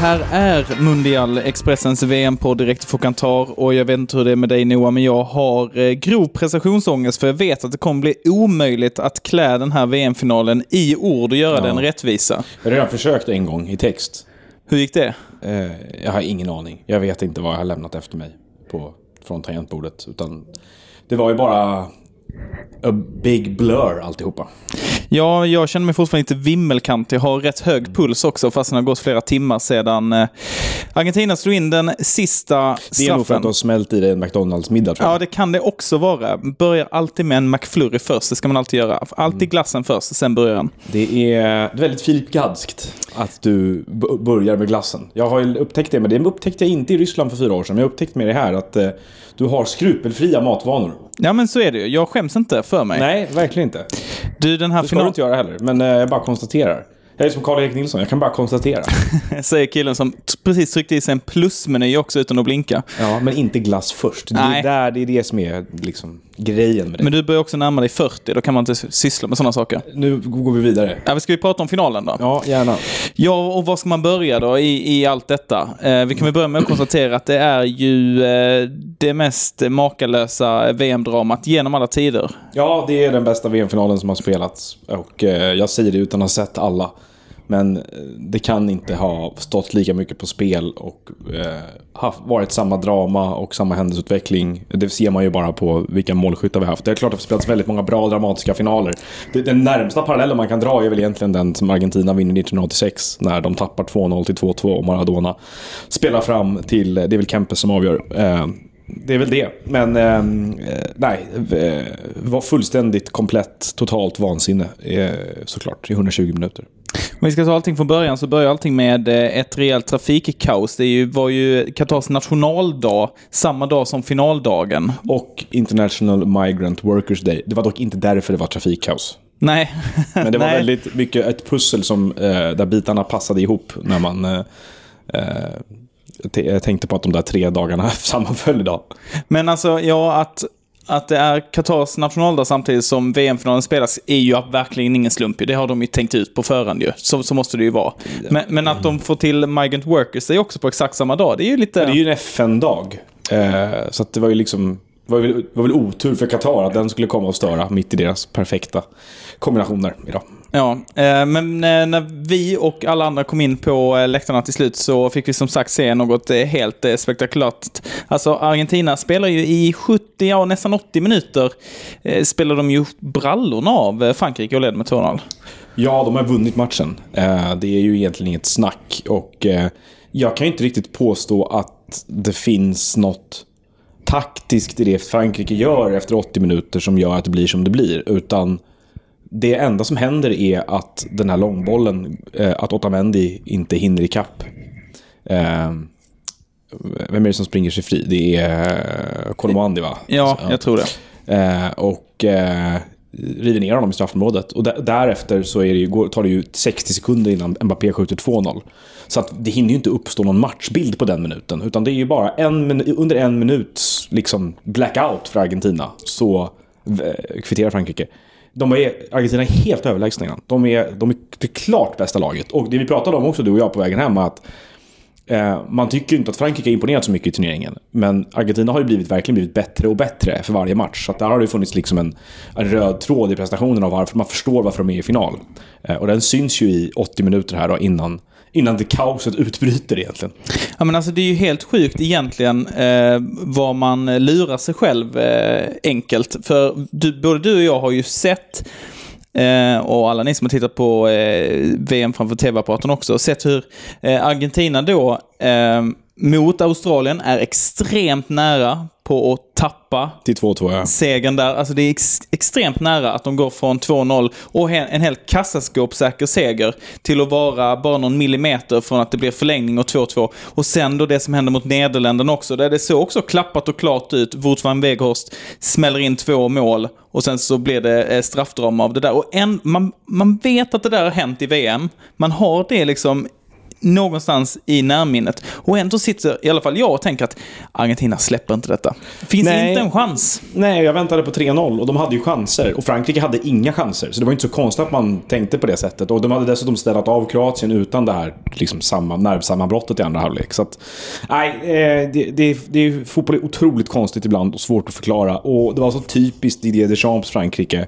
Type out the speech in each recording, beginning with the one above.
här är Mundial, Expressens VM-podd direkt från Qatar och jag vet inte hur det är med dig Noah, men jag har eh, grov prestationsångest för jag vet att det kommer bli omöjligt att klä den här VM-finalen i ord och göra Ja. den rättvisa. Jag har redan försökt en gång i text. Hur gick det? Eh, jag har ingen aning. Jag vet inte vad jag har lämnat efter mig på, från tangentbordet. Utan det var ju bara a big blur alltihopa. Ja, jag känner mig fortfarande lite vimmelkantig. Jag har rätt hög puls också, fast det har gått flera timmar sedan eh, Argentina slog in den sista Det är nog för att straffen. de smält i dig en McDonalds-middag. Ja, det kan det också vara. Börjar alltid med en McFlurry först. Det ska man alltid göra. Alltid glassen först, sen börjar den. Det är väldigt Filip Gadskt att du börjar med glassen. Jag har upptäckt det, men det upptäckte jag inte i Ryssland för fyra år sedan. Men jag har upptäckt med det här att eh, du har skrupelfria matvanor. Ja, men så är det ju. Jag skäms inte för mig. Nej, verkligen inte. Du, den här Det ska du finalen... inte göra heller, men eh, jag bara konstaterar. Jag är som Karl-Erik Nilsson, jag kan bara konstatera. Säger killen som precis tryckte i sig en plusmeny också utan att blinka. Ja, men inte glass först. Det Nej. är, där, det är det som är liksom grejen med det. Men du börjar också närma dig 40, då kan man inte syssla med sådana saker. Nu går vi vidare. Ja, ska vi prata om finalen då? Ja, gärna. Ja, och var ska man börja då i, i allt detta? Eh, vi kan väl börja med att konstatera att det är ju eh, det mest makalösa VM-dramat genom alla tider. Ja, det är den bästa VM-finalen som har spelats. Och eh, jag säger det utan att ha sett alla. Men eh, det kan inte ha stått lika mycket på spel och eh, haft, varit samma drama och samma händelseutveckling. Det ser man ju bara på vilka målskyttar vi har haft. Det är klart att det har spelats väldigt många bra dramatiska finaler. Det, den närmsta parallellen man kan dra är väl egentligen den som Argentina vinner 1986 när de tappar 2-0 till 2-2 och Maradona spelar fram till, det är väl Kempes som avgör. Eh, det är väl det. Men eh, eh nej, det var fullständigt komplett, totalt vansinne eh, såklart i 120 minuter. Om vi ska ta allting från början så börjar allting med eh, ett rejält trafikkaos. Det ju, var ju Qatars nationaldag samma dag som finaldagen. Och International Migrant Workers Day. Det var dock inte därför det var trafikkaos. Nej. Men det var Nej. väldigt mycket ett pussel som, eh, där bitarna passade ihop när man eh, eh, tänkte på att de där tre dagarna sammanföll idag. Men alltså, ja, att, att det är Qatars nationaldag samtidigt som VM-finalen spelas är ju verkligen ingen slump. Det har de ju tänkt ut på förhand ju. Så, så måste det ju vara. Men, men att de får till Migrant Workers Day också på exakt samma dag, det är ju lite... Det är ju en FN-dag. Eh, så att det var ju liksom... Det var väl, var väl otur för Qatar att den skulle komma och störa mitt i deras perfekta kombinationer idag. Ja, eh, men eh, när vi och alla andra kom in på eh, läktarna till slut så fick vi som sagt se något helt spektakulärt. Alltså Argentina spelar ju i 70, ja nästan 80 minuter, spelar de ju brallorna av Frankrike och leder med 2-0. Ja, de har vunnit matchen. Det är ju egentligen inget snack. Och jag kan ju inte riktigt påstå att det finns något taktiskt i det Frankrike gör efter 80 minuter som gör att det blir som det blir. Utan det enda som händer är att den här långbollen, eh, att Otamendi inte hinner ikapp. Eh, vem är det som springer sig fri? Det är eh, Colomandi va? Ja, jag tror det. Eh, och eh, river ner honom i straffområdet. Och där- därefter så är det ju, tar det ju 60 sekunder innan Mbappé skjuter 2-0. Så att det hinner ju inte uppstå någon matchbild på den minuten. Utan det är ju bara en under en minuts liksom, blackout för Argentina. Så eh, kvitterar Frankrike. De är, Argentina är helt överlägsna innan. De är, de är det klart bästa laget. Och det vi pratade om också, du och jag, på vägen hem, att Eh, man tycker inte att Frankrike har imponerat så mycket i turneringen. Men Argentina har ju blivit, verkligen blivit bättre och bättre för varje match. Så att där har det ju funnits liksom en, en röd tråd i prestationen av varför man förstår varför de är i final. Eh, och den syns ju i 80 minuter här då, innan, innan det kaoset utbryter egentligen. Ja, men alltså, det är ju helt sjukt egentligen eh, vad man lurar sig själv eh, enkelt. För du, både du och jag har ju sett Eh, och alla ni som har tittat på eh, VM framför tv-apparaten också, sett hur eh, Argentina då eh, mot Australien är extremt nära på att tappa Till 2-2 ja. segern där. Alltså det är ex extremt nära att de går från 2-0 och en helt kassaskåpssäker seger till att vara bara någon millimeter från att det blir förlängning och 2-2. Och sen då det som händer mot Nederländerna också, där det såg också klappat och klart ut. Wout van Weghorst smäller in två mål och sen så blir det eh, straffdrama av det där. Och en, man, man vet att det där har hänt i VM. Man har det liksom någonstans i närminnet. Och ändå sitter i alla fall jag och tänker att Argentina släpper inte detta. Finns Nej. inte en chans. Nej, jag väntade på 3-0 och de hade ju chanser. Och Frankrike hade inga chanser. Så det var inte så konstigt att man tänkte på det sättet. Och de hade dessutom ställt av Kroatien utan det här liksom, samma, nervsammanbrottet i andra halvlek. Så att, nej, eh, det, det, det, fotboll är otroligt konstigt ibland och svårt att förklara. Och det var så typiskt Didier Deschamps Frankrike.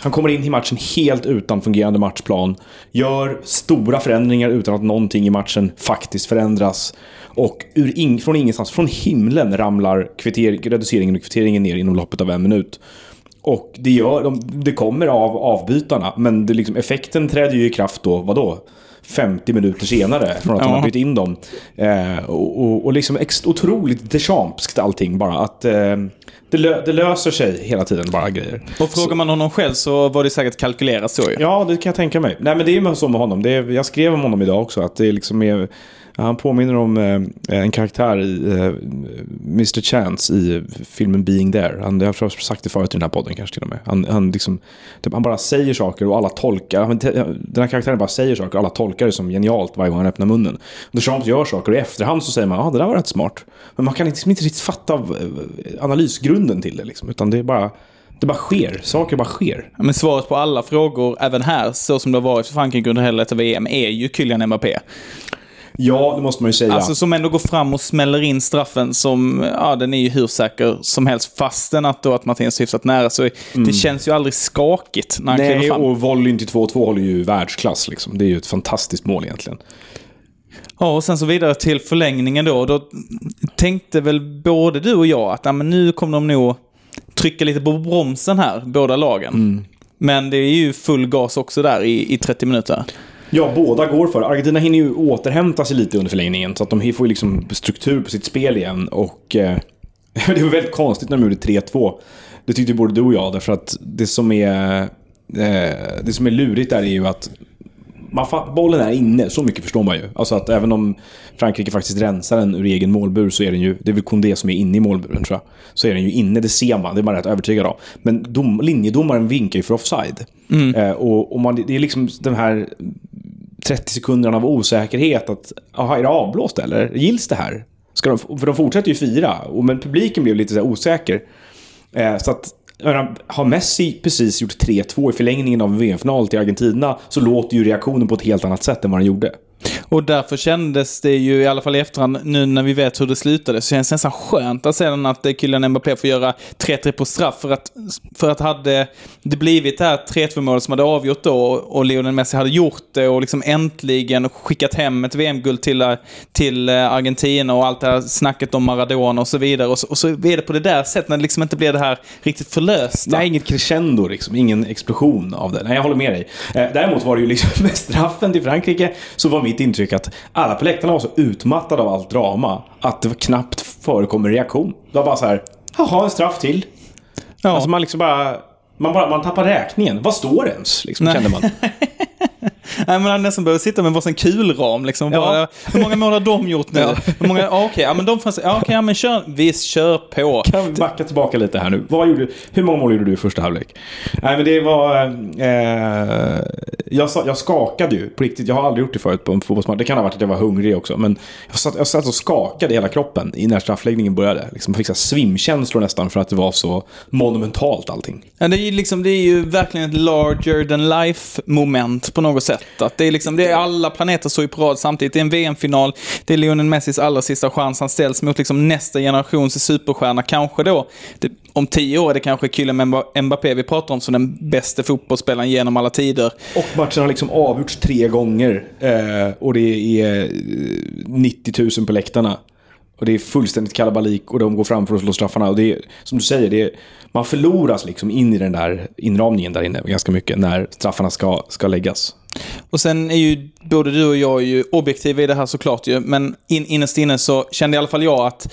Han kommer in i matchen helt utan fungerande matchplan. Gör stora förändringar utan att någonting i matchen faktiskt förändras. Och ur in, från ingenstans, från himlen ramlar kvitter, reduceringen och kvitteringen ner inom loppet av en minut. Och det, gör, de, det kommer av avbytarna, men det liksom, effekten träder ju i kraft då, vadå? 50 minuter senare från att Ja. han har bytt in dem. Eh, och, och, och liksom ex, otroligt Deschampskt allting bara. Att eh, det, lö, det löser sig hela tiden bara grejer. Och frågar man honom själv så var det säkert kalkylerat så ju. Ja, det kan jag tänka mig. Nej, men det är ju så med honom. Det är, jag skrev om honom idag också. Att det liksom är, han påminner om eh, en karaktär i eh, Mr. Chance i filmen Being There. Han, jag tror jag har sagt det förut i den här podden kanske till och med. Han, han, liksom, typ, han bara säger saker och alla tolkar. Den här karaktären bara säger saker och alla tolkar det som genialt varje gång han öppnar munnen. Duchamp gör saker och i efterhand så säger man att ah, det där var rätt smart. Men man kan inte, liksom inte riktigt fatta eh, analysgrunden till det. Liksom, utan det är bara... Det bara sker. Saker bara sker. Men svaret på alla frågor, även här, så som det har varit för Frankrike under hela detta VM, är ju Kylian Mbappé. Ja, det måste man ju säga. Alltså som ändå går fram och smäller in straffen som, ja den är ju hur säker som helst. Fastän att då att Martinez hyfsat nära så det känns ju aldrig skakigt när han kliver Nej, fram. och volleyn till 2-2 håller ju världsklass. Liksom. Det är ju ett fantastiskt mål egentligen. Ja, och sen så vidare till förlängningen då. Då tänkte väl både du och jag att ja, men nu kommer de nog trycka lite på bromsen här, båda lagen. Men det är ju full gas också där i, i 30 minuter. Ja, båda går för. Argentina hinner ju återhämta sig lite under förlängningen. Så att de får ju liksom struktur på sitt spel igen. Och eh, det var väldigt konstigt när de gjorde 3-2. Det tyckte både du och jag. Därför att det som är, eh, det som är lurigt där är ju att man bollen är inne, så mycket förstår man ju. Alltså att även om Frankrike faktiskt rensar den ur egen målbur så är den ju, det är väl Koundé som är inne i målburen tror jag. Så är den ju inne, det ser man, det är man rätt övertygad om. Men dom, linjedomaren vinkar ju för offside. Eh, och, och man, det är liksom den här 30 sekunderna av osäkerhet att, aha, är det avblåst eller? Gills det här? Ska de, för de fortsätter ju fira, och, men publiken blev lite så här osäker. Eh, så att, menar, har Messi precis gjort 3-2 i förlängningen av en VM-final till Argentina så låter ju reaktionen på ett helt annat sätt än vad den gjorde. Och därför kändes det ju, i alla fall i efterhand, nu när vi vet hur det slutade, så känns det nästan skönt att sedan att eh, Kylian Mbappé får göra 3-3 på straff. För att, för att hade det blivit det här 3-2 målet som hade avgjort då och Lionel Messi hade gjort det och liksom äntligen skickat hem ett VM-guld till, eh, till eh, Argentina och allt det här snacket om Maradona och så vidare. Och så, och så är det på det där sättet när det liksom inte blir det här riktigt förlösta. Nej, inget crescendo liksom. Ingen explosion av det. Nej, jag håller med dig. Däremot var det ju liksom med straffen till Frankrike så var mitt intryck att alla på läktarna var så utmattade av allt drama att det var knappt förekommer reaktion. Det var bara så här, jaha, en straff till. Ja. Alltså man liksom bara... Man, bara, man tappar räkningen. Vad står det ens? Liksom, kände man. Nej, man hade nästan behövt sitta med varsin kulram liksom. Ja. Bara, hur många mål har de gjort nu? Ja. Hur många, ja, okej, ja men de fanns, ja, okej, ja men kör, visst, kör på. Kan vi backa tillbaka lite här nu? Vad gjorde, hur många mål gjorde du i första halvlek? Nej, men det var... Eh, jag, jag skakade ju på riktigt. Jag har aldrig gjort det förut på en fotbollsmatch. Det kan ha varit att jag var hungrig också. Men jag satt, jag satt och skakade i hela kroppen i när straffläggningen började. Liksom, jag fick så svimkänslor nästan för att det var så monumentalt allting. Ja, det, är liksom, det är ju verkligen ett larger than life moment på något sätt. Att det är liksom, det är alla planeter står ju på rad samtidigt. Det är en VM-final, det är Lionel Messis allra sista chans. Han ställs mot liksom nästa generations superstjärna. Kanske då, det, om tio år är det kanske Kylian med Mbappé vi pratar om som den bästa fotbollsspelaren genom alla tider. Och matchen har liksom avgjorts tre gånger. Eh, och det är eh, 90 000 på läktarna. Och det är fullständigt kalabalik och de går fram för att slå straffarna. Och det är, som du säger, det är, man förloras liksom in i den där inramningen där inne ganska mycket när straffarna ska, ska läggas. Och sen är ju både du och jag ju objektiva i det här såklart ju, men in, innerst inne så kände i alla fall jag att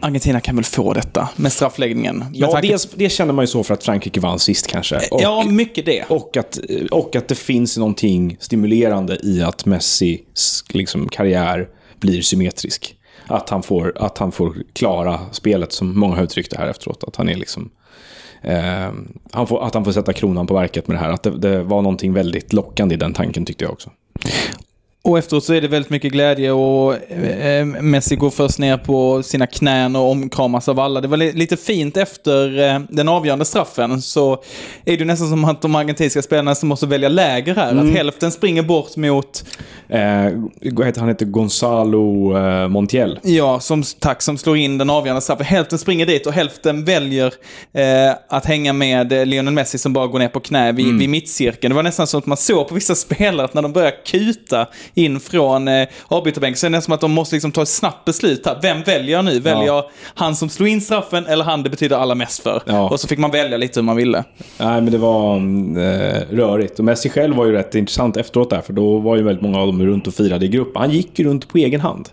Argentina kan väl få detta med straffläggningen. Med Ja, tanke- dels, det känner man ju så för att Frankrike vann sist kanske. Och, ja, mycket det. och, att, och att det finns någonting stimulerande i att Messis liksom, karriär blir symmetrisk. Att han, får, att han får klara spelet, som många har uttryckt det här efteråt. Att han är liksom... Eh, han får, att han får sätta kronan på verket med det här. Att det, det var någonting väldigt lockande i den tanken tyckte jag också. Och efteråt så är det väldigt mycket glädje och eh, Messi går först ner på sina knän och omkramas av alla. Det var li lite fint efter eh, den avgörande straffen så är det nästan som att de argentinska spelarna som måste välja läger här. Mm. Att hälften springer bort mot, Eh, heter han? heter Gonzalo eh, Montiel. ja, som, tack, som slår in den avgörande straffen. Hälften springer dit och hälften väljer eh, att hänga med eh, Lionel Messi som bara går ner på knä vid, Mm. vid mittcirkeln. Det var nästan så att man såg på vissa spelare att när de börjar kuta in från eh, avbytarbänken så är det nästan som att de måste liksom ta ett snabbt beslut här. Vem väljer jag nu? Väljer jag han som slog in straffen eller han det betyder allra mest för? Och så fick man välja lite hur man ville. Nej, men det var eh, rörigt. Och Messi själv var ju rätt intressant efteråt där, för då var ju väldigt många av dem runt och firade i grupp. Han gick ju runt på egen hand.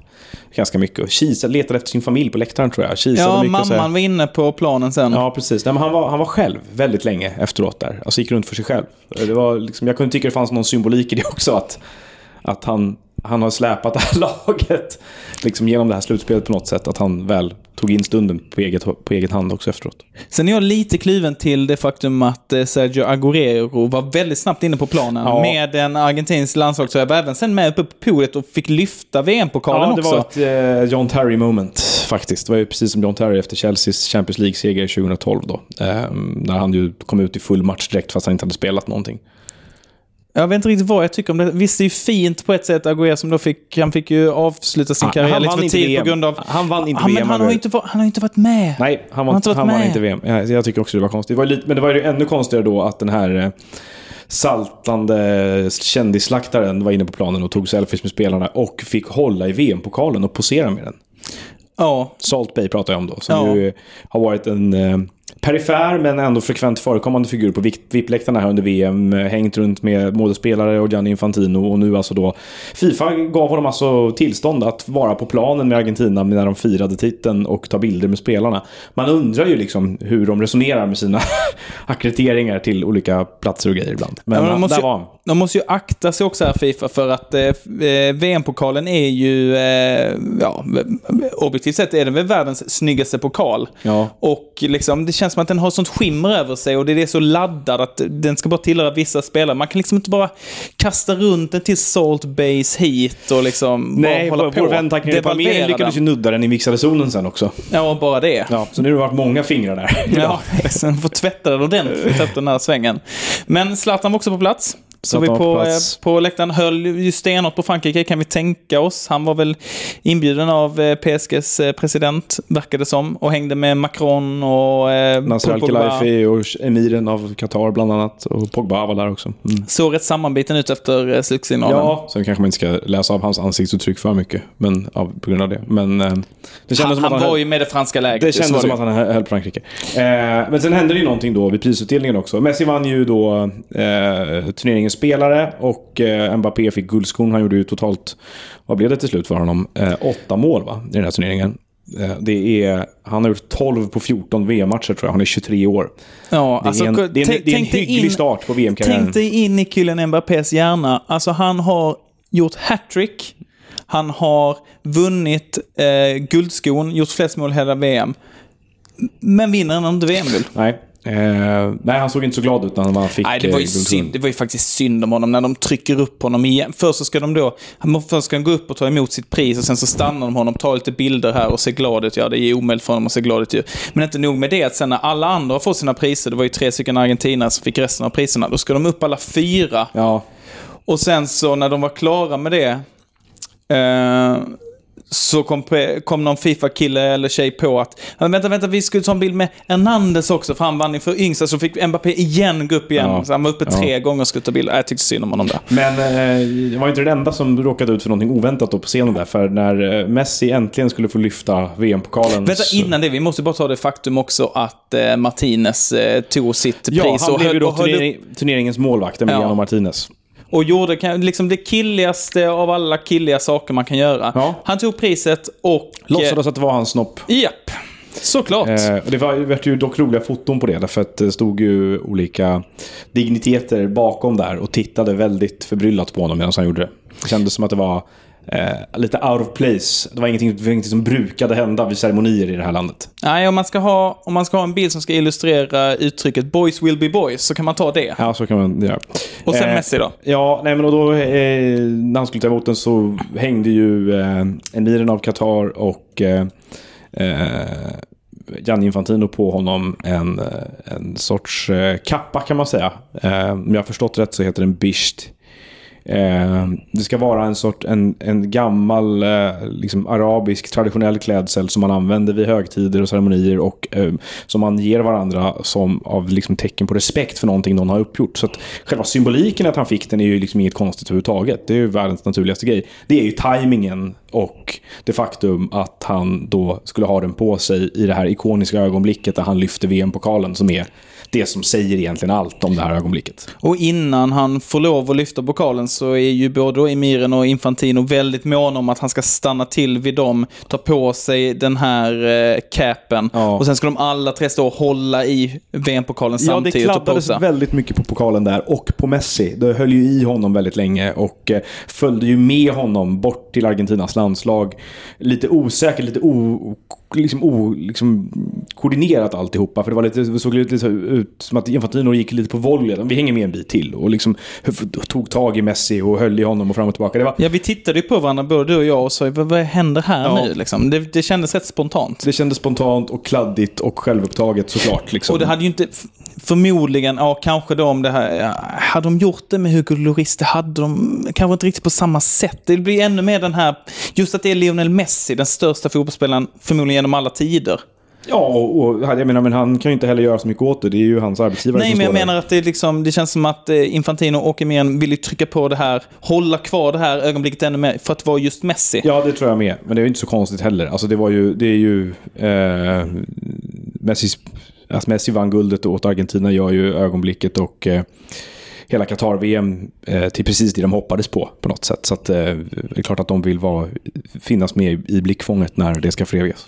Ganska mycket. Och kisade, letade efter sin familj på läktaren tror jag. Kisade Ja, mycket mamman var inne på planen sen. Ja, precis. Nej, men han, var, han var själv väldigt länge efteråt där. Alltså gick runt för sig själv. Det var liksom, jag kunde tycka det fanns någon symbolik i det också. Att, att han, han har släpat det här laget liksom genom det här slutspelet på något sätt. Att han väl tog in stunden på, eget, på egen hand också efteråt. Sen är jag lite kluven till det faktum att eh, Sergio Aguero var väldigt snabbt inne på planen Ja. med en argentinsk landslagströja. Var även sen med uppe på podiet och fick lyfta VM-pokalen Ja, det också. var ett eh, John Terry moment faktiskt. Det var ju precis som John Terry efter Chelseas Champions League-seger 2012 då. Eh, när han ju kom ut i full match direkt fast han inte hade spelat någonting. Jag vet inte riktigt vad jag tycker om det. Visst, det är ju fint på ett sätt, Aguero som då fick, han fick ju avsluta sin Han- karriär han lite för tidigt VM. på grund av... Han vann inte Ja, men VM, han har, inte, han har inte varit med. Nej, han, var, har inte han vann inte VM. Ja, jag tycker också det var konstigt. Det var lite, men det var ju ännu konstigare då att den här eh, saltande kändisslaktaren var inne på planen och tog selfies med spelarna och fick hålla i VM-pokalen och posera med den. Ja, Salt Bay pratar jag om då, som Ja. ju har varit en eh, perifer men ändå frekvent förekommande figur på VIP-läktarna här under VM. eh, Hängt runt med både spelare och Gianni Infantino och nu alltså då Fifa gav honom alltså tillstånd att vara på planen med Argentina när de firade titeln och ta bilder med spelarna. Man undrar ju liksom hur de resonerar med sina akkrediteringar till olika platser och grejer ibland. Men, Ja, men måste där ju- var han. De måste ju akta sig också här Fifa för att eh, eh, VM-pokalen är ju, eh, ja, objektivt sett är den väl världens snyggaste pokal. Ja. Och liksom, det känns som att den har sånt skimmer över sig och det är så laddad att den ska bara tillhöra vissa spelare. Man kan liksom inte bara kasta runt den till Salt Base hit och liksom Nej, bara hålla vår, vår vän på. Tacknede Palmer Devalvera lyckades ju nudda den i mixade zonen sen också. Ja, bara det. Ja, så nu har det varit många fingrar där. Ja, sen får tvätta den ordentligt efter den här svängen. Men Zlatan var också på plats. Så vi på, på på, läktaren höll ju stenhårt på Frankrike kan vi tänka oss. Han var väl inbjuden av eh, PSGs eh, president, verkade som, och hängde med Macron och eh, Nasser. Al-Khelaifi och emiren av Qatar bland annat. Och Pogba var där också. Mm. Såg rätt sammanbiten ut efter eh, slutsignalen. Ja, sen kanske man inte ska läsa av hans ansiktsuttryck för mycket. Men, av, på grund av det. Men eh, det han han han, var ju med det franska läget. det kändes som det att han höll Frankrike. Eh, men sen hände det ju någonting då vid prisutdelningen också. Messi vann ju då eh, turneringens spelare och eh, Mbappé fick guldskon. Han gjorde ju totalt, vad blev det till slut för honom? Eh, åtta mål va, i den här turneringen. Eh, Det är, han har gjort 12 på 14 VM-matcher tror jag. Han är 23 år. Ja, Det är alltså, en, det är en, det är en hygglig in- start på VM-karriären. Tänk dig in i Kylian Mbappés hjärna. Alltså han har gjort hattrick. Han har vunnit eh, guldskon, gjort flest mål hela VM. Men vinner ändå inte VM-guld. Nej. Eh, nej, han såg inte så glad ut när han fick Nej, det var, ju eh, synd, det var ju faktiskt synd om honom när de trycker upp honom igen. Först så ska de då, han- först ska han gå upp och ta emot sitt pris och sen så stannar de honom, tar lite bilder här och ser glad ut. Ja, det är omöjligt för honom att se glad ut ju. Men inte nog med det, att sen när alla andra har fått sina priser, det var ju tre stycken argentinare som fick resten av priserna, då ska de upp alla fyra. Ja, Och sen så när de var klara med det eh, så kom, kom någon Fifa-kille eller tjej på att "Ja, vänta, vänta, vi skulle ta en bild med Hernandez också för han vann inför yngsta. Så fick Mbappé igen gå upp igen. Ja. Så han var uppe Ja. tre gånger och skulle ta bilder. Jag tyckte synd om honom där. men eh, jag var inte den enda som råkade ut för någonting oväntat då på scenen där. För när eh, Messi äntligen skulle få lyfta VM-pokalen. Vänta, så- innan det, vi måste bara ta det faktum också att eh, Martinez eh, tog sitt Ja, pris han och, blev ju då och, höll turnering, turneringens målvakt, Emiliano Ja. Martinez. Och gjorde liksom det killigaste av alla killiga saker man kan göra. Ja. Han tog priset och... Låtsades att det var hans snopp. Eh, japp, såklart. Eh, och det var, det vart ju dock roliga foton på det, därför att det stod ju olika digniteter bakom där och tittade väldigt förbryllat på honom medan han gjorde det. Det kändes som att det var eh, lite out of place. Det var, ingenting, det var ingenting som brukade hända vid ceremonier i det här landet. Nej, om man, ska ha, om man ska ha en bild som ska illustrera uttrycket “boys will be boys” så kan man ta det. Ja, så kan man göra. Och sen Eh, Messi då? Ja, nej men och då eh, när han skulle ta emot den så hängde ju eh, emiren av Qatar och eh, eh, Gianni Infantino på honom en, eh, en sorts eh, kappa kan man säga. Om jag har förstått rätt så heter den bisht. Eh, det ska vara en sort, en, en gammal eh, liksom arabisk traditionell klädsel som man använder vid högtider och ceremonier och eh, som man ger varandra som av liksom tecken på respekt för någonting någon har uppgjort. Så att själva symboliken att han fick den är ju liksom inget konstigt överhuvudtaget. Det är ju världens naturligaste grej. Det är ju tajmingen och det faktum att han då skulle ha den på sig i det här ikoniska ögonblicket där han lyfter VM-pokalen som är det som säger egentligen allt om det här ögonblicket. Och innan han får lov att lyfta pokalen så är ju både emiren och Infantino väldigt måna om att han ska stanna till vid dem, ta på sig den här eh, capen Ja. och sen ska de alla tre stå och hålla i VM-pokalen Ja, det samtidigt och kladdades posa. väldigt mycket på pokalen där och på Messi. Det höll ju i honom väldigt länge och eh, följde ju med honom bort till Argentinas landslag. Lite osäkert, lite o, liksom, o, liksom koordinerat alltihopa. För det, var lite, det såg lite ut som att Infantino gick lite på volley. Vi hänger med en bit till och liksom tog tag i Messi och höll i honom och fram och tillbaka. Det var, Ja, vi tittade ju på varandra, både du och jag, och sa vad, vad händer här Ja. nu? Liksom? Det, det kändes rätt spontant. det kändes spontant och kladdigt och självupptaget såklart. Liksom. Och det hade ju inte, förmodligen, ja kanske då om det här, hade de gjort det med Hugo Lloris, det hade de kanske inte riktigt på samma sätt. Det blir ännu mer den här, just att det är Lionel Messi, den största fotbollsspelaren förmodligen genom alla tider. Ja, och, och jag menar, men han kan ju inte heller göra så mycket åt det. Det är ju hans arbetsgivare Nej, som men jag menar att det, är liksom, det känns som att eh, Infantino och Emiren vill ju trycka på det här, hålla kvar det här ögonblicket ännu mer, för att vara just Messi. Ja, det tror jag med. Men det är ju inte så konstigt heller. Alltså det var ju, det är ju... Eh, Messis, alltså Messi vann guldet åt Argentina gör ju ögonblicket och eh, hela Qatar-VM eh, till precis det de hoppades på, på något sätt. Så att, eh, det är klart att de vill vara, finnas med i, i blickfånget när det ska förevigas.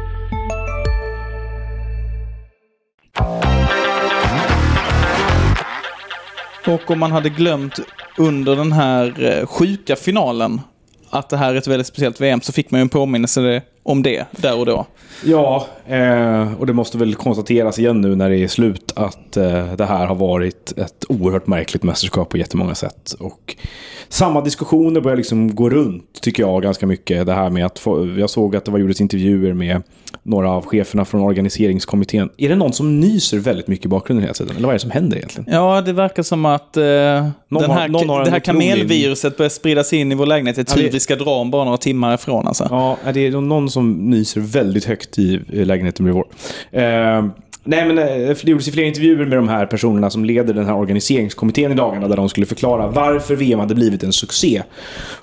Och om man hade glömt under den här eh, sjuka finalen att det här är ett väldigt speciellt VM så fick man ju en påminnelse om det där och då. Ja, eh, och det måste väl konstateras igen nu när det är slut att eh, det här har varit ett oerhört märkligt mästerskap på jättemånga sätt. Och samma diskussioner börjar liksom gå runt, tycker jag, ganska mycket. Det här med att få, jag såg att det var gjordes intervjuer med några av cheferna från organiseringskommittén. Är det någon som nyser väldigt mycket i bakgrunden hela tiden? Eller vad är det som händer egentligen? Ja, det verkar som att eh, här, någon har det här kamelviruset börjar spridas in i vår lägenhet. Ja, det- tur vi ska dra om bara några timmar ifrån alltså. Ja, det är någon som nyser väldigt högt i eh, lägenheten bredvid vår. Eh, nej, men eh, det gjordes ju flera intervjuer med de här personerna som leder den här organiseringskommittén i dagarna där de skulle förklara varför VM hade blivit en succé.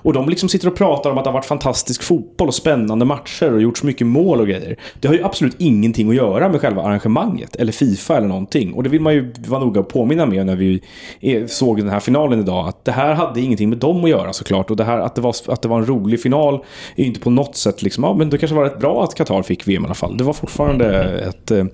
Och de liksom sitter och pratar om att det har varit fantastisk fotboll och spännande matcher och gjorts mycket mål och grejer. Det har ju absolut ingenting att göra med själva arrangemanget eller Fifa eller någonting. Och det vill man ju vara noga att påminna med när vi eh, såg den här finalen idag. Att det här hade ingenting med dem att göra såklart. Och det här att det var, att det var en rolig final är ju inte på något sätt liksom, ja men det kanske var rätt bra att Qatar fick VM i alla fall. Det var fortfarande ett eh,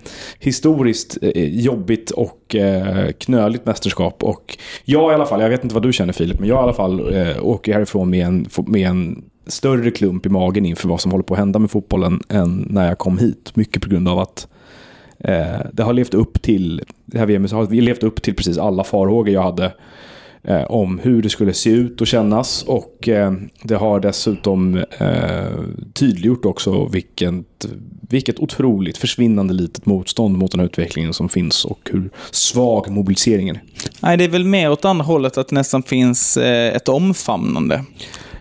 historiskt eh, jobbigt och eh, knöligt mästerskap. Och jag i alla fall, jag vet inte vad du känner Filip, men jag i alla fall eh, åker härifrån med en, med en större klump i magen inför vad som håller på att hända med fotbollen än när jag kom hit. Mycket på grund av att det har levt upp till, det här VMet har levt upp till precis alla farhågor jag hade eh, om hur det skulle se ut och kännas. Och eh, det har dessutom eh, tydliggjort också vilket, vilket otroligt försvinnande litet motstånd mot den här utvecklingen som finns och hur svag mobiliseringen är. Nej, det är väl mer åt andra hållet att det nästan finns eh, ett omfamnande.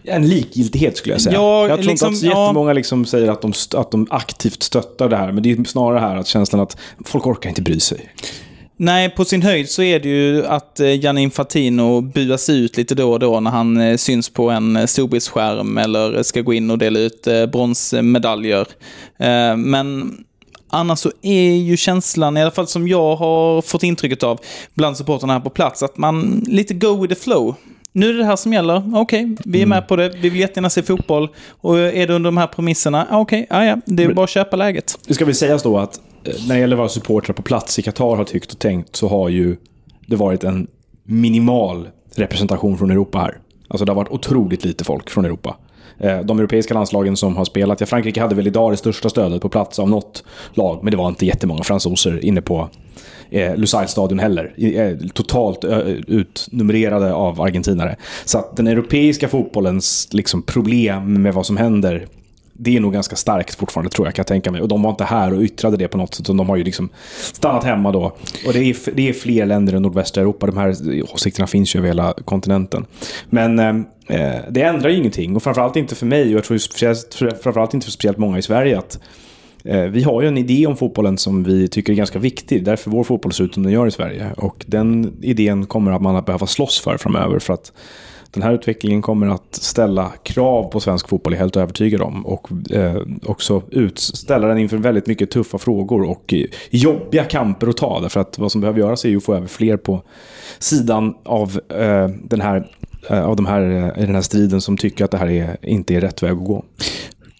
En likgiltighet skulle jag säga. Ja, jag tror liksom, inte att jättemånga liksom säger att de, att de aktivt stöttar det här. Men det är snarare här att känslan att folk orkar inte bry sig. Nej, på sin höjd så är det ju att eh, Gianni Infantino buas ut lite då och då när han eh, syns på en eh, storbildsskärm eller ska gå in och dela ut bronsmedaljer. Men annars så är ju känslan, i alla fall som jag har fått intrycket av bland supporterna här på plats, att man lite go with the flow. Nu är det här som gäller. Okej, okay, vi är med på det. Vi vill jättegärna se fotboll. Och är det under de här premisserna? Okej, okay, ja, det är bara att köpa läget. Det ska väl sägas då att eh, när det gäller vad supportrar på plats i Qatar har tyckt och tänkt så har ju det varit en minimal representation från Europa här. Alltså det har varit otroligt lite folk från Europa. Eh, de europeiska landslagen som har spelat, ja Frankrike hade väl idag det största stödet på plats av något lag, men det var inte jättemånga fransoser inne på eh, Lusail-stadion heller. Eh, totalt eh, utnumrerade av argentinare. Så att den europeiska fotbollens liksom, problem med vad som händer det är nog ganska starkt fortfarande tror jag, kan jag tänka mig. Och de var inte här och yttrade det på något sätt, utan de har ju liksom stannat hemma då. Och det är, det är fler länder än nordvästra Europa. De här åsikterna finns ju över hela kontinenten. Men eh, eh det ändrar ju ingenting. Och framförallt inte för mig, och jag tror framförallt inte för speciellt många i Sverige, att eh, vi har ju en idé om fotbollen som vi tycker är ganska viktig. Därför vår fotboll ser ut som den gör i Sverige. Och den idén kommer att man att behöva slåss för framöver. För att den här utvecklingen kommer att ställa krav på svensk fotboll, är jag helt övertygad om. Och eh, också utställa den inför väldigt mycket tuffa frågor och eh, jobbiga kamper att ta. Därför att vad som behöver göras är ju att få över fler på sidan av, eh, den, här, eh, av de här, eh, i den här striden som tycker att det här är, inte är rätt väg att gå.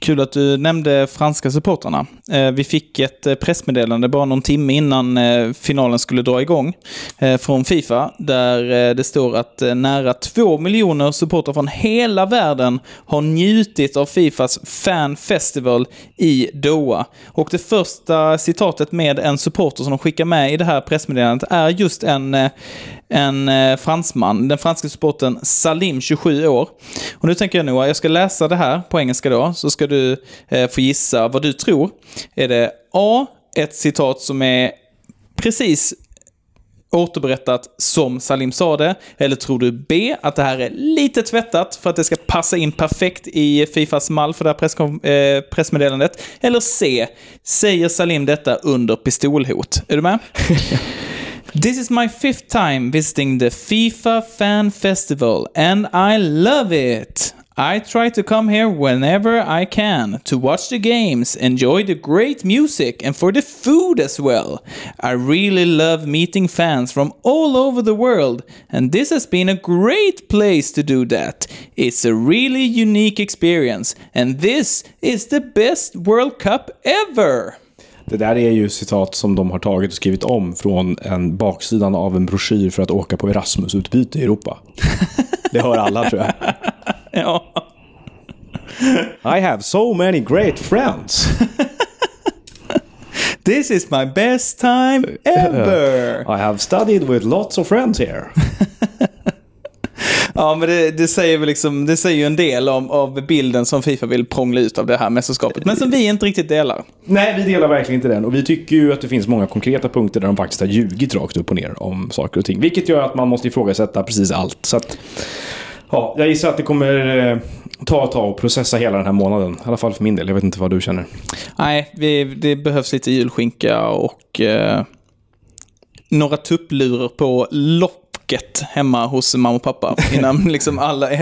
Kul att du nämnde franska supportrarna. Eh, vi fick ett eh, pressmeddelande bara någon timme innan eh, finalen skulle dra igång från Fifa, där det står att nära två miljoner supportrar från hela världen har njutit av Fifas Fan Festival i Doha. Och det första citatet med en supporter som de skickar med i det här pressmeddelandet är just en en eh, fransman, den franska supporten Salim, 27 år. Och nu tänker jag Noah, jag ska läsa det här på engelska då, så ska du eh, få gissa vad du tror. Är det A, ett citat som är precis återberättat som Salim sa det? Eller tror du B, att det här är lite tvättat för att det ska passa in perfekt i Fifas mall för det här press eh, pressmeddelandet? Eller C, säger Salim detta under pistolhot? Är du med? This is my fifth time visiting the FIFA Fan Festival, and I love it. I try to come here whenever I can to watch the games, enjoy the great music, and for the food as well. I really love meeting fans from all over the world, and this has been a great place to do that. It's a really unique experience, and this is the best World Cup ever! Det där är ju citat som de har tagit och skrivit om från en baksidan av en broschyr för att åka på Erasmus-utbyte i Europa. Det hör alla tror jag. ja. I have so many great friends. This is my best time ever. I have studied with lots of friends here. Ja, men det, det, säger väl liksom, det säger ju en del om, av bilden som Fifa vill prångla ut av det här mästerskapet. Men som vi inte riktigt delar. Nej, vi delar verkligen inte den. Och vi tycker ju att det finns många konkreta punkter där de faktiskt har ljugit rakt upp och ner om saker och ting. Vilket gör att man måste ifrågasätta precis allt. Så att, ja, jag gissar att det kommer eh, ta ett tag att processa hela den här månaden. I alla fall för min del. Jag vet inte vad du känner. Nej, vi, det behövs lite julskinka och eh, några tupplurar på lopp locket hemma hos mamma och pappa. Innan liksom alla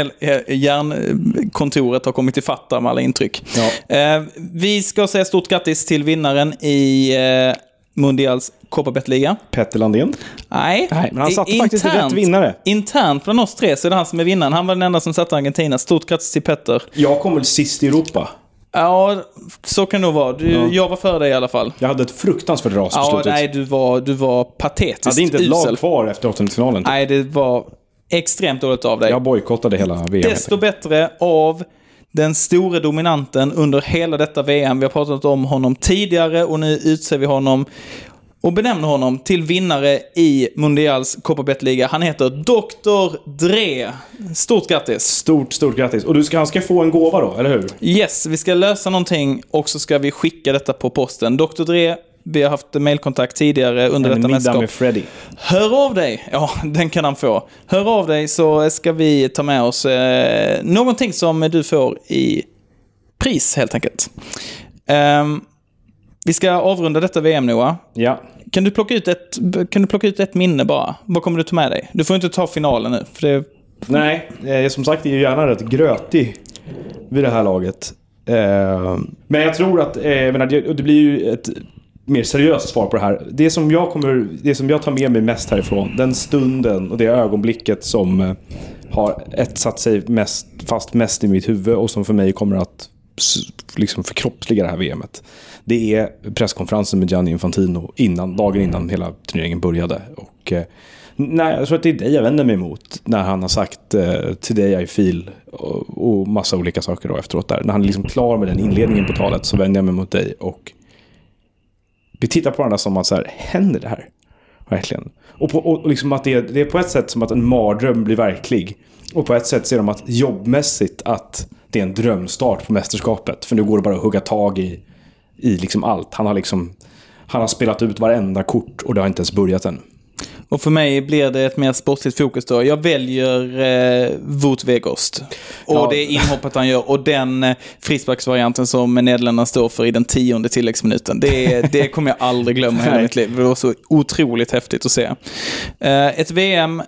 järnkontoret har kommit ifatt med alla intryck. Ja. Eh, vi ska säga stort grattis till vinnaren i eh, Mundials Copa-Bet-liga. Petter Landén? Nej. Nej, men han satte faktiskt rätt vinnare. Internt bland oss tre så är det han som är vinnaren. Han var den enda som satte Argentina. Stort grattis till Petter. Jag kom väl sist i Europa. Ja, så kan det nog vara. Du, ja. Jag var före dig i alla fall. Jag hade ett fruktansvärt ras på ja, slutet. Nej, du var, du var patetiskt. Jag hade inte ett lag kvar efter åttondelsfinalen. Typ. Nej, det var extremt dåligt av dig. Jag bojkottade hela VM. Desto bättre av den store dominanten under hela detta VM. Vi har pratat om honom tidigare och nu utser vi honom och benämner honom till vinnare i Mundials Copa-Bet-liga. Han heter Dr. Dre. Stort grattis! Stort, stort grattis. Och du ska, han ska få en gåva då, eller hur? Yes, vi ska lösa någonting och så ska vi skicka detta på posten. Dr. Dre, vi har haft mailkontakt tidigare under en detta mästerskap. med Freddy. Hör av dig! Ja, den kan han få. Hör av dig så ska vi ta med oss eh, någonting som du får i pris helt enkelt. Um, vi ska avrunda detta VM Noah. Ja. Kan du, plocka ut ett, kan du plocka ut ett minne bara? Vad kommer du ta med dig? Du får inte ta finalen nu. För det... Nej, eh, som sagt är ju gärna rätt grötig vid det här laget. Eh, men jag tror att, eh, menar, det blir ju ett mer seriöst svar på det här. Det som jag, kommer, det som jag tar med mig mest härifrån, den stunden och det ögonblicket som eh, har etsat sig mest, fast mest i mitt huvud och som för mig kommer att liksom förkroppsliga det här VMet. Det är presskonferensen med Gianni Infantino innan, dagen innan hela turneringen började. Och, eh, nej, jag tror att det är det jag vänder mig emot när han har sagt eh, “Today I feel” och, och massa olika saker då efteråt där. När han är liksom klar med den inledningen på talet så vänder jag mig mot dig och vi tittar på varandra som att så här, händer det här? Verkligen. Och, på, och liksom att det är, det är på ett sätt som att en mardröm blir verklig. Och på ett sätt ser de att jobbmässigt att det är en drömstart på mästerskapet. För nu går det bara att hugga tag i, i liksom allt. Han har liksom han har spelat ut varenda kort och det har inte ens börjat än. Och för mig blir det ett mer sportsligt fokus då. Jag väljer eh, Wout Weghorst. Och ja. det inhoppet han gör och den eh, frisparksvarianten som Nederländerna står för i den tionde tilläggsminuten. Det, det kommer jag aldrig glömma i hela mitt liv. Det var så otroligt häftigt att se. Eh, ett VM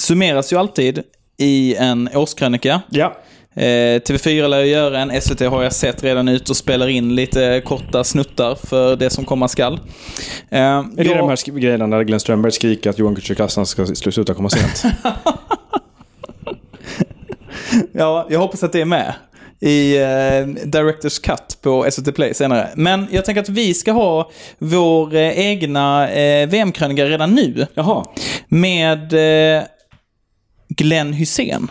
summeras ju alltid i en årskrönika. Ja. Eh, TV4 lär göra en, SVT har jag sett redan ut och spelar in lite korta snuttar för det som komma skall. Eh, är det jag... de här grejerna när Glenn Strömberg skriker att Johan Kücükaslan ska sluta komma sent? ja, jag hoppas att det är med i eh, Directors Cut på SVT Play senare. Men jag tänker att vi ska ha vår eh, egna eh, VM-krönika redan nu. Jaha. Med eh, Glenn Hussein.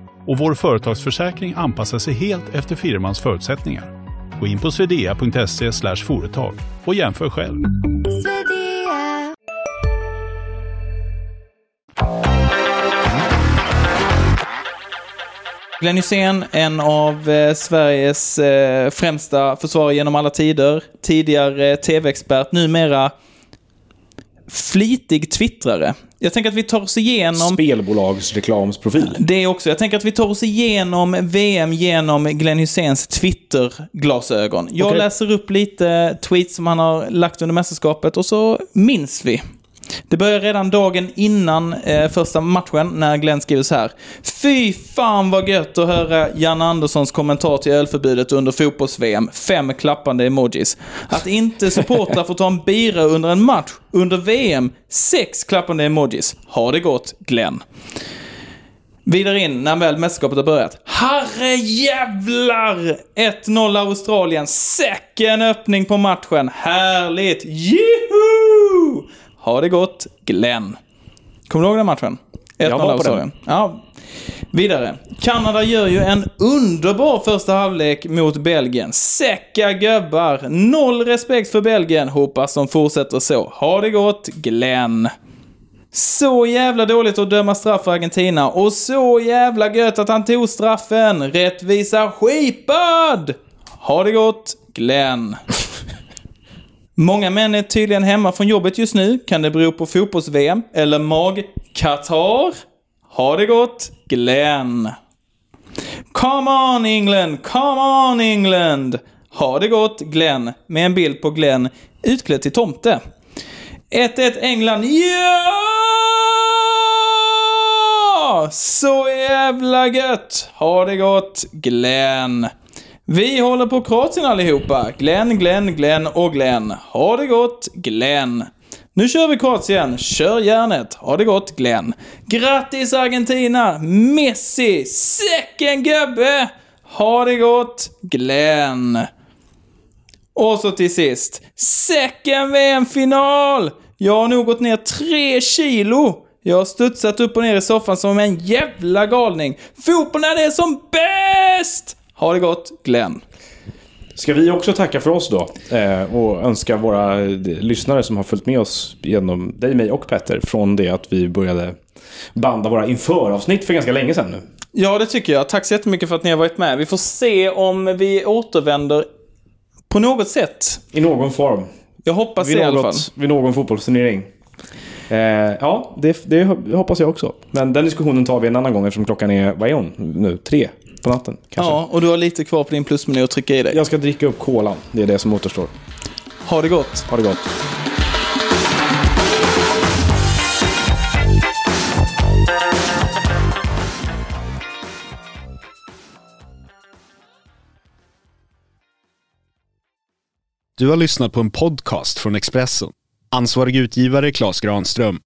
och vår företagsförsäkring anpassar sig helt efter firmans förutsättningar. Gå in på swedea.se företag och jämför själv. Glenn Hysén, en av eh, Sveriges eh, främsta försvarare genom alla tider. Tidigare tv-expert, numera flitig twittrare. Jag tänker att vi tar oss igenom... Spelbolagsreklamsprofil. Det också. Jag tänker att vi tar oss igenom VM genom Glenn Hyséns Twitter-glasögon. Jag okay. läser upp lite tweets som han har lagt under mästerskapet och så minns vi. Det börjar redan dagen innan eh, första matchen när Glenn skriver så här. Fy fan vad gött att höra Jan Anderssons kommentar till ölförbudet under fotbolls-VM. Fem klappande emojis. Att inte supportrar får ta en bira under en match under VM. Sex klappande emojis. Ha det gott, Glenn. Vidare in, när väl mästerskapet har börjat. Herre jävlar! 1-0 Australien. Säcken öppning på matchen. Härligt! Juhu! Ha det gott, Glenn. Kommer du ihåg den matchen? 1-0 Australien. Ja. Vidare. Kanada gör ju en underbar första halvlek mot Belgien. Säcka gubbar. Noll respekt för Belgien. Hoppas de fortsätter så. Ha det gott, Glenn. Så jävla dåligt att döma straff för Argentina och så jävla gött att han tog straffen. Rättvisa skipad! Ha det gott, Glenn. Många män är tydligen hemma från jobbet just nu. Kan det bero på fotbolls-VM eller mag-Qatar? Ha det gott, Glenn. Come on England, come on England! Ha det gott, Glenn. Med en bild på Glenn utklädd till tomte. 1-1 England. Ja! Så jävla gött! Ha det gott, Glenn. Vi håller på Kroatien allihopa. Glenn, Glenn, Glenn och Glenn. Ha det gott, Glenn. Nu kör vi Kroatien. Kör järnet. Ha det gott, Glenn. Grattis Argentina! Messi! Säcken gubbe! Ha det gott, Glenn. Och så till sist. Säcken VM-final! Jag har nog gått ner tre kilo. Jag har studsat upp och ner i soffan som en jävla galning. Fotbollen är det som bäst! Ha det gott, Glenn. Ska vi också tacka för oss då? Eh, och önska våra lyssnare som har följt med oss genom dig, mig och Petter från det att vi började banda våra införavsnitt för ganska länge sedan nu. Ja, det tycker jag. Tack så jättemycket för att ni har varit med. Vi får se om vi återvänder på något sätt. I någon form. Jag hoppas vid det i alla fall. något, vid någon fotbollsturnering. Eh, ja, det, det hoppas jag också. Men den diskussionen tar vi en annan gång eftersom klockan är, vad är hon nu? Tre på natten kanske? Ja, och du har lite kvar på din plusmeny att trycka i dig. Jag ska dricka upp kolan. Det är det som återstår. Ha det gott. Ha det gott. Du har lyssnat på en podcast från Expressen. Ansvarig utgivare Klas Granström